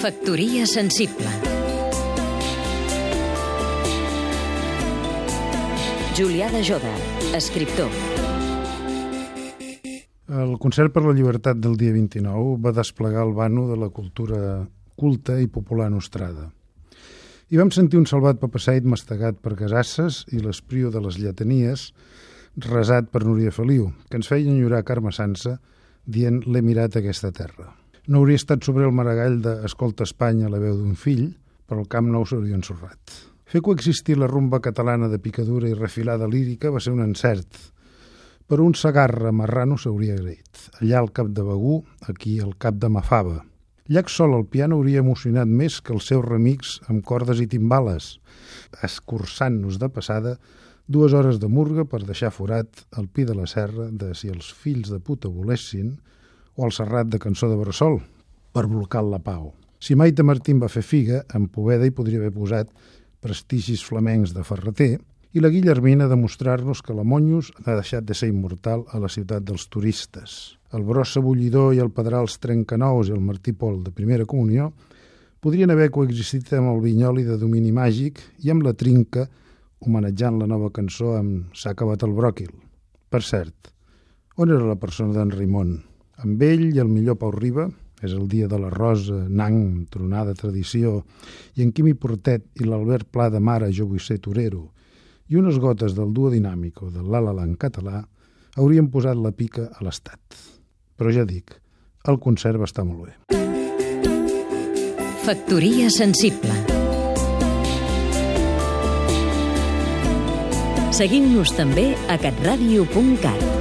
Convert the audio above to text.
Factoria sensible Julià de Joda, escriptor El concert per la llibertat del dia 29 va desplegar el vano de la cultura culta i popular nostrada. I vam sentir un salvat papaseit mastegat per Casasses i l'esprio de les lletanies resat per Núria Feliu, que ens feia enyorar Carme Sansa dient l'he mirat aquesta terra. No hauria estat sobre el maragall de Escolta Espanya la veu d'un fill, però el Camp Nou s'hauria ensorrat. Fer coexistir la rumba catalana de picadura i refilada lírica va ser un encert, però un Sagarra marrano s'hauria agraït. Allà al cap de Begú, aquí al cap de Mafava. Llach sol al piano hauria emocionat més que els seus remix amb cordes i timbales, escurçant-nos de passada dues hores de murga per deixar forat al pi de la serra de si els fills de puta volessin o el serrat de cançó de Bressol per blocar la pau. Si Maite Martín va fer figa, en Poveda hi podria haver posat prestigis flamencs de Ferreter i la Guillermina demostrar-nos que la Monyos ha deixat de ser immortal a la ciutat dels turistes el Brossa Bullidor i el Pedrals Trencanous i el Martí Pol de Primera Comunió podrien haver coexistit amb el Vinyoli de domini màgic i amb la Trinca homenatjant la nova cançó amb S'ha acabat el bròquil. Per cert, on era la persona d'en Rimon? Amb ell i el millor Pau Riba, és el dia de la Rosa, Nang, Tronada Tradició, i en Quimi Portet i l'Albert Pla de Mare, Jo vull ser torero, i unes gotes del duo dinàmico de l'Alala en català, haurien posat la pica a l'estat. Però ja dic, el concert va estar molt bé. Factoria sensible Seguim-nos també a catradio.cat